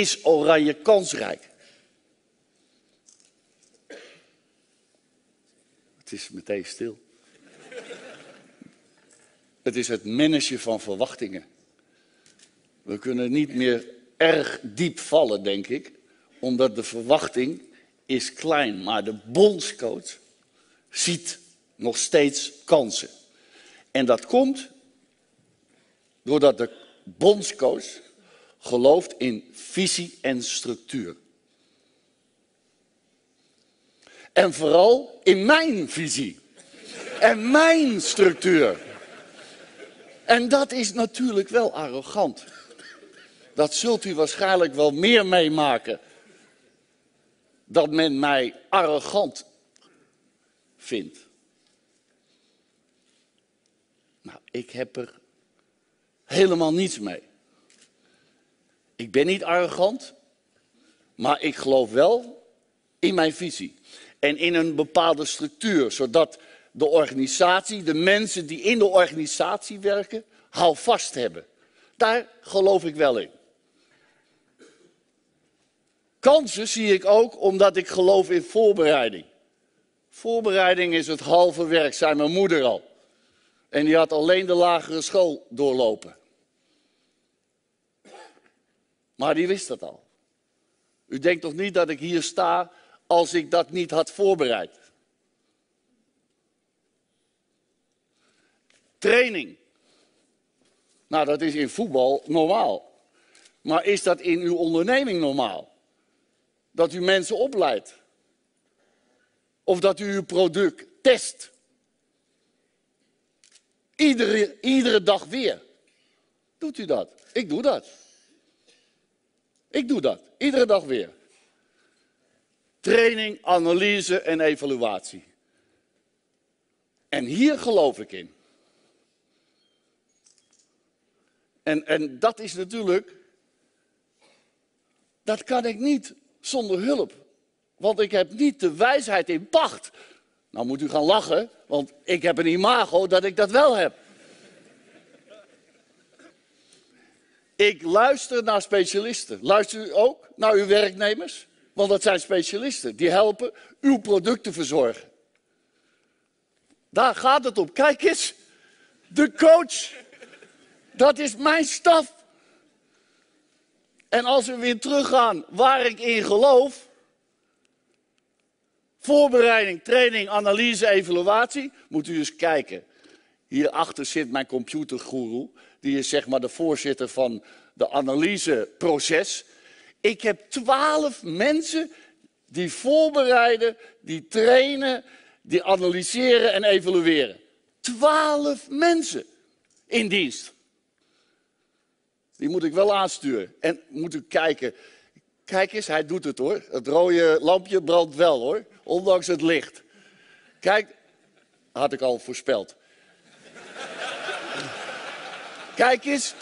is Oranje kansrijk? Het is meteen stil. Het is het managen van verwachtingen. We kunnen niet meer erg diep vallen, denk ik, omdat de verwachting is klein. Maar de bondscoach ziet nog steeds kansen. En dat komt doordat de bondscoach gelooft in visie en structuur. En vooral in mijn visie en mijn structuur. En dat is natuurlijk wel arrogant. Dat zult u waarschijnlijk wel meer meemaken. Dat men mij arrogant vindt. Nou, ik heb er helemaal niets mee. Ik ben niet arrogant, maar ik geloof wel in mijn visie. En in een bepaalde structuur, zodat de organisatie, de mensen die in de organisatie werken, houvast hebben. Daar geloof ik wel in. Kansen zie ik ook omdat ik geloof in voorbereiding. Voorbereiding is het halve werk, zei mijn moeder al. En die had alleen de lagere school doorlopen. Maar die wist dat al. U denkt toch niet dat ik hier sta als ik dat niet had voorbereid? Training. Nou, dat is in voetbal normaal. Maar is dat in uw onderneming normaal? Dat u mensen opleidt? Of dat u uw product test? Iedere, iedere dag weer. Doet u dat? Ik doe dat. Ik doe dat. Iedere dag weer. Training, analyse en evaluatie. En hier geloof ik in. En, en dat is natuurlijk, dat kan ik niet zonder hulp. Want ik heb niet de wijsheid in pacht. Nou moet u gaan lachen, want ik heb een imago dat ik dat wel heb. Ik luister naar specialisten. Luister u ook naar uw werknemers? Want dat zijn specialisten. Die helpen uw product te verzorgen. Daar gaat het om. Kijk eens. De coach. Dat is mijn staf. En als we weer teruggaan waar ik in geloof. Voorbereiding, training, analyse, evaluatie. Moet u eens kijken. Hierachter zit mijn computergoeroe. Die is zeg maar de voorzitter van de analyseproces. Ik heb twaalf mensen die voorbereiden, die trainen, die analyseren en evalueren. Twaalf mensen in dienst. Die moet ik wel aansturen. En moet u kijken. Kijk eens, hij doet het hoor. Het rode lampje brandt wel hoor. Ondanks het licht. Kijk, had ik al voorspeld. Kijk eens,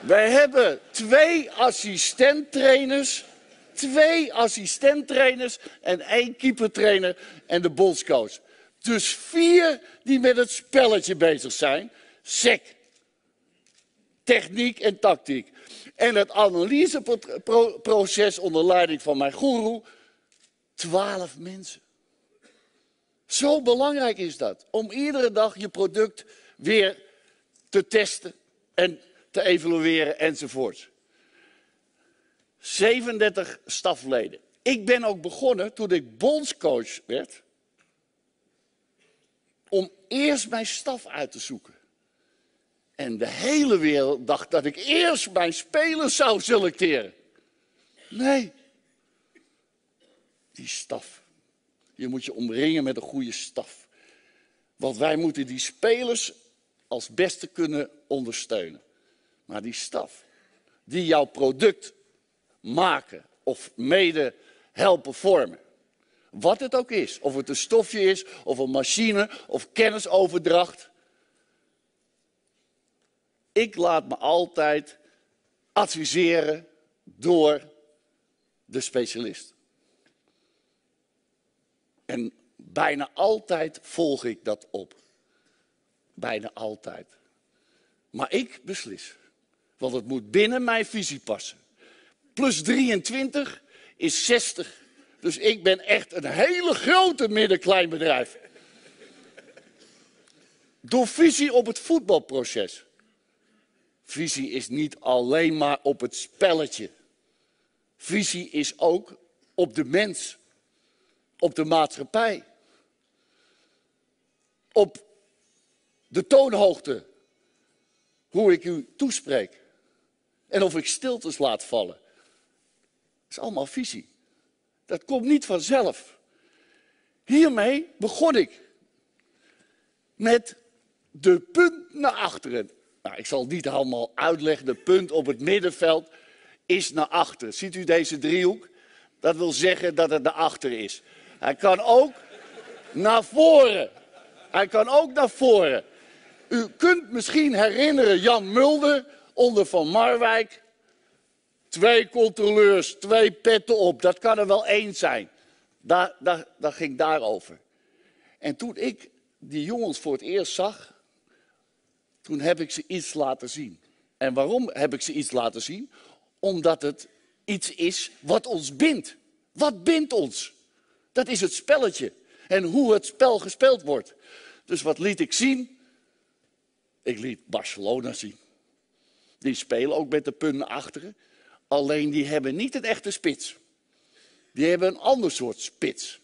wij hebben twee assistenttrainers. Twee assistenttrainers en één keepertrainer en de bondscoach. Dus vier die met het spelletje bezig zijn. Sec. Techniek en tactiek. En het analyseproces onder leiding van mijn goeroe. Twaalf mensen. Zo belangrijk is dat. Om iedere dag je product weer te testen en te evalueren enzovoort. 37 stafleden. Ik ben ook begonnen toen ik bondscoach werd. Om eerst mijn staf uit te zoeken. En de hele wereld dacht dat ik eerst mijn spelers zou selecteren. Nee. Die staf. Je moet je omringen met een goede staf. Want wij moeten die spelers als beste kunnen ondersteunen. Maar die staf, die jouw product maken of mede helpen vormen. Wat het ook is, of het een stofje is, of een machine, of kennisoverdracht. Ik laat me altijd adviseren door de specialist. En bijna altijd volg ik dat op. Bijna altijd. Maar ik beslis. Want het moet binnen mijn visie passen. plus 23 is 60. Dus ik ben echt een hele grote middenkleinbedrijf. Door visie op het voetbalproces. Visie is niet alleen maar op het spelletje. Visie is ook op de mens, op de maatschappij, op de toonhoogte, hoe ik u toespreek en of ik stiltes laat vallen. Dat is allemaal visie. Dat komt niet vanzelf. Hiermee begon ik met de punt naar achteren. Nou, ik zal niet allemaal uitleggen. De punt op het middenveld is naar achter. Ziet u deze driehoek? Dat wil zeggen dat het naar achter is. Hij kan ook naar voren. Hij kan ook naar voren. U kunt misschien herinneren Jan Mulder onder Van Marwijk. Twee controleurs, twee petten op. Dat kan er wel één zijn. Daar, daar, dat ging daarover. En toen ik die jongens voor het eerst zag, toen heb ik ze iets laten zien. En waarom heb ik ze iets laten zien? Omdat het iets is wat ons bindt. Wat bindt ons? Dat is het spelletje. En hoe het spel gespeeld wordt. Dus wat liet ik zien? Ik liet Barcelona zien. Die spelen ook met de punten achteren. Alleen die hebben niet een echte spits. Die hebben een ander soort spits.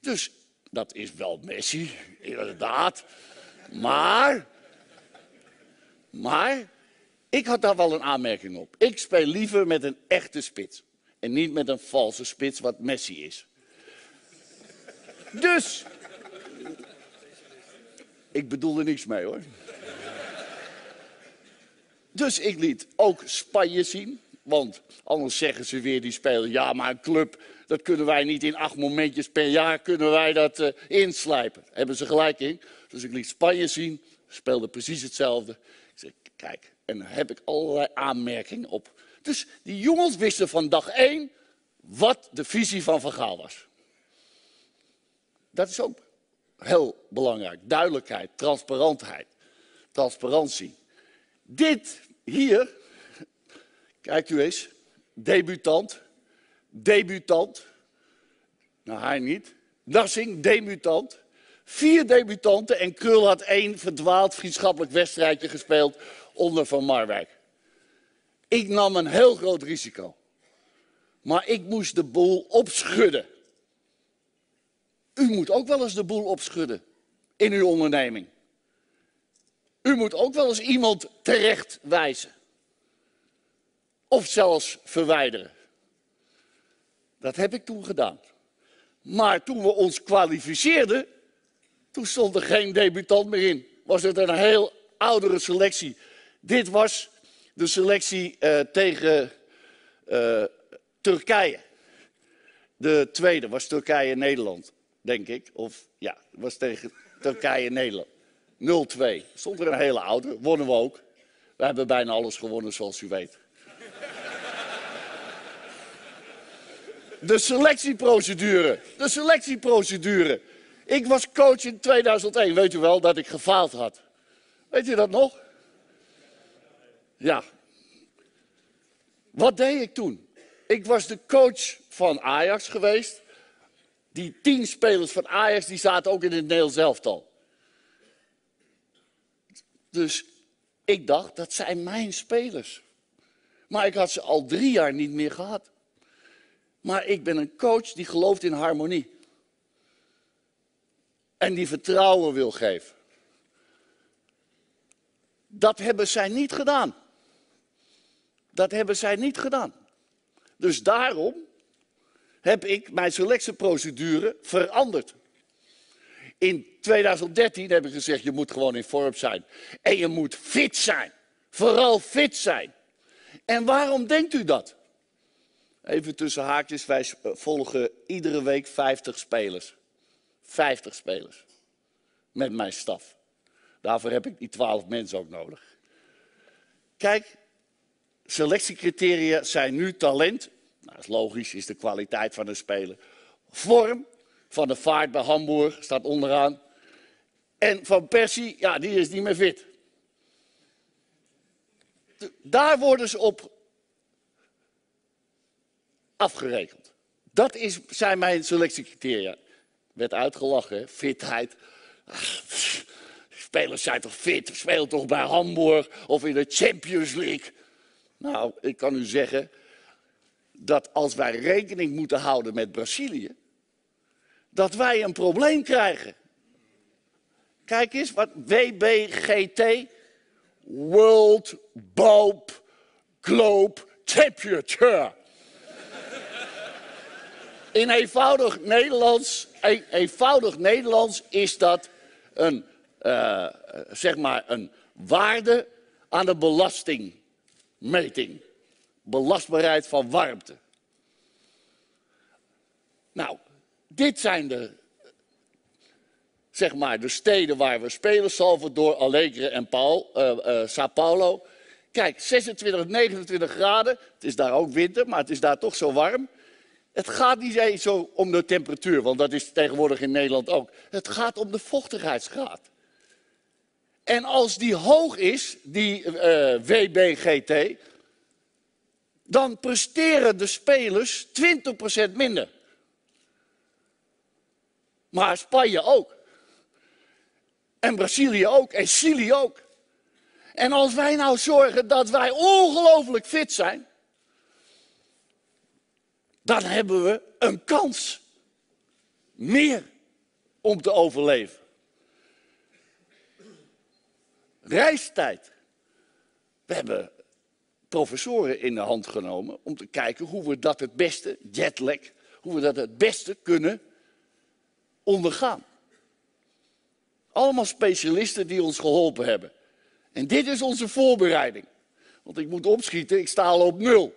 Dus dat is wel Messi, inderdaad. Maar, maar, ik had daar wel een aanmerking op. Ik speel liever met een echte spits. En niet met een valse spits, wat Messi is. Dus, ik bedoel er niks mee hoor. Dus ik liet ook Spanje zien. Want anders zeggen ze weer die spelen, ja maar een club, dat kunnen wij niet in acht momentjes per jaar, kunnen wij dat uh, inslijpen. hebben ze gelijk in. Dus ik liet Spanje zien, speelde precies hetzelfde. Ik zeg, kijk, en dan heb ik allerlei aanmerkingen op. Dus die jongens wisten van dag één wat de visie van Van Gaal was. Dat is ook heel belangrijk. Duidelijkheid, transparantheid, transparantie. Dit hier, kijkt u eens, debutant, debutant, nou hij niet, Nassing, debutant, vier debutanten en Krul had één verdwaald vriendschappelijk wedstrijdje gespeeld onder Van Marwijk. Ik nam een heel groot risico. Maar ik moest de boel opschudden. U moet ook wel eens de boel opschudden in uw onderneming. U moet ook wel eens iemand terecht wijzen. Of zelfs verwijderen. Dat heb ik toen gedaan. Maar toen we ons kwalificeerden, toen stond er geen debutant meer in. Was het een heel oudere selectie. Dit was de selectie uh, tegen uh, Turkije. De tweede was Turkije-Nederland, denk ik. Of ja, was tegen Turkije-Nederland. 0-2. Stond er een hele oude, wonnen we ook. We hebben bijna alles gewonnen, zoals u weet. De selectieprocedure. De selectieprocedure. Ik was coach in 2001. Weet u wel dat ik gefaald had? Weet u dat nog? Ja. Wat deed ik toen? Ik was de coach van Ajax geweest. Die tien spelers van Ajax die zaten ook in het Nederlands elftal. Dus ik dacht, dat zijn mijn spelers. Maar ik had ze al drie jaar niet meer gehad. Maar ik ben een coach die gelooft in harmonie. En die vertrouwen wil geven. Dat hebben zij niet gedaan. Dat hebben zij niet gedaan. Dus daarom heb ik mijn selectieprocedure veranderd. In 2013 heb ik gezegd, je moet gewoon in vorm zijn. En je moet fit zijn. Vooral fit zijn. En waarom denkt u dat? Even tussen haakjes, wij volgen iedere week 50 spelers. 50 spelers. Met mijn staf. Daarvoor heb ik die 12 mensen ook nodig. Kijk, selectiecriteria zijn nu talent. Nou, dat is logisch, is de kwaliteit van een speler. Vorm, van de Vaart bij Hamburg, staat onderaan. En Van Persie, ja, die is niet meer fit. Daar worden ze op afgerekend. Dat is, zijn mijn selectiecriteria. Werd uitgelachen, fitheid. Spelers zijn toch fit, spelen toch bij Hamburg of in de Champions League. Nou, ik kan u zeggen dat als wij rekening moeten houden met Brazilië, dat wij een probleem krijgen. Kijk eens wat WBGT, World Bope Globe Championship. In eenvoudig Nederlands, een, eenvoudig Nederlands is dat een, uh, zeg maar een waarde aan de belastingmeting. Belastbaarheid van warmte. Nou, dit zijn de, zeg maar, de steden waar we spelen. Salvador, Alegre en Paul, uh, uh, Sao Paulo. Kijk, 26, 29 graden. Het is daar ook winter, maar het is daar toch zo warm. Het gaat niet zo om de temperatuur, want dat is tegenwoordig in Nederland ook. Het gaat om de vochtigheidsgraad. En als die hoog is, die eh, WBGT, dan presteren de spelers 20% minder. Maar Spanje ook. En Brazilië ook. En Chili ook. En als wij nou zorgen dat wij ongelooflijk fit zijn, dan hebben we een kans meer om te overleven. Reistijd. We hebben professoren in de hand genomen om te kijken hoe we dat het beste, jetlag, hoe we dat het beste kunnen ondergaan. Allemaal specialisten die ons geholpen hebben. En dit is onze voorbereiding. Want ik moet opschieten, ik sta al op nul.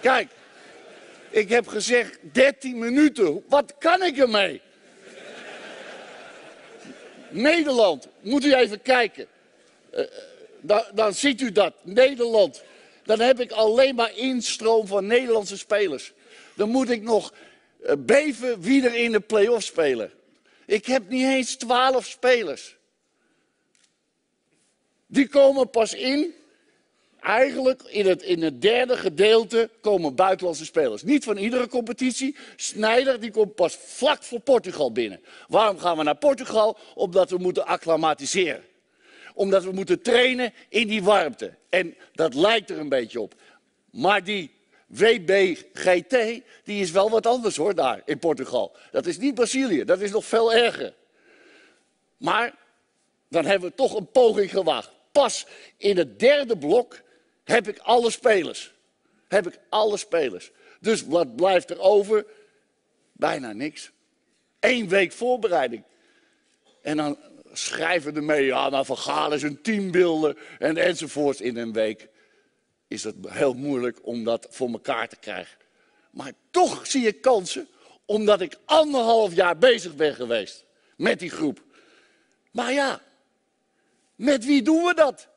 Kijk, ik heb gezegd 13 minuten. Wat kan ik ermee? Nederland, moet u even kijken. Uh, dan, dan ziet u dat. Nederland. Dan heb ik alleen maar instroom van Nederlandse spelers. Dan moet ik nog uh, beven wie er in de play-off spelen. Ik heb niet eens twaalf spelers. Die komen pas in Eigenlijk in het, in het derde gedeelte komen buitenlandse spelers. Niet van iedere competitie. Snijder die komt pas vlak voor Portugal binnen. Waarom gaan we naar Portugal? Omdat we moeten acclimatiseren. Omdat we moeten trainen in die warmte. En dat lijkt er een beetje op. Maar die WBGT, die is wel wat anders hoor, daar in Portugal. Dat is niet Brazilië, dat is nog veel erger. Maar dan hebben we toch een poging gewaagd. Pas in het derde blok heb ik alle spelers. Heb ik alle spelers. Dus wat blijft er over? Bijna niks. Eén week voorbereiding. En dan schrijven de mee, ja, nou Van Gaal is een teambeelden en enzovoort in een week. Is het heel moeilijk om dat voor elkaar te krijgen. Maar toch zie ik kansen, omdat ik anderhalf jaar bezig ben geweest met die groep. Maar ja, met wie doen we dat?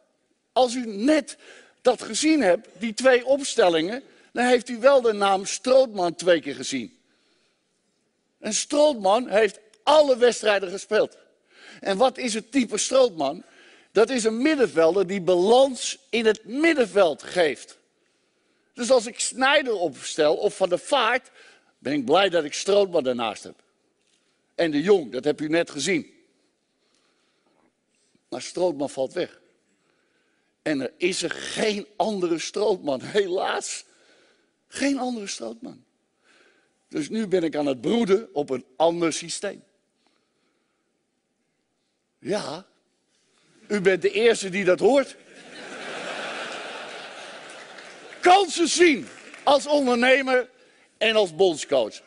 Als u net dat gezien hebt, die twee opstellingen, dan heeft u wel de naam Strootman twee keer gezien. En Strootman heeft alle wedstrijden gespeeld. En wat is het type Strootman? Dat is een middenvelder die balans in het middenveld geeft. Dus als ik Snijder opstel of Van de Vaart, ben ik blij dat ik Strootman daarnaast heb. En de Jong, dat heb u net gezien. Maar Strootman valt weg. En er is er geen andere strootman, helaas. Geen andere strootman. Dus nu ben ik aan het broeden op een ander systeem. Ja, u bent de eerste die dat hoort. Kansen zien als ondernemer en als bondscoach.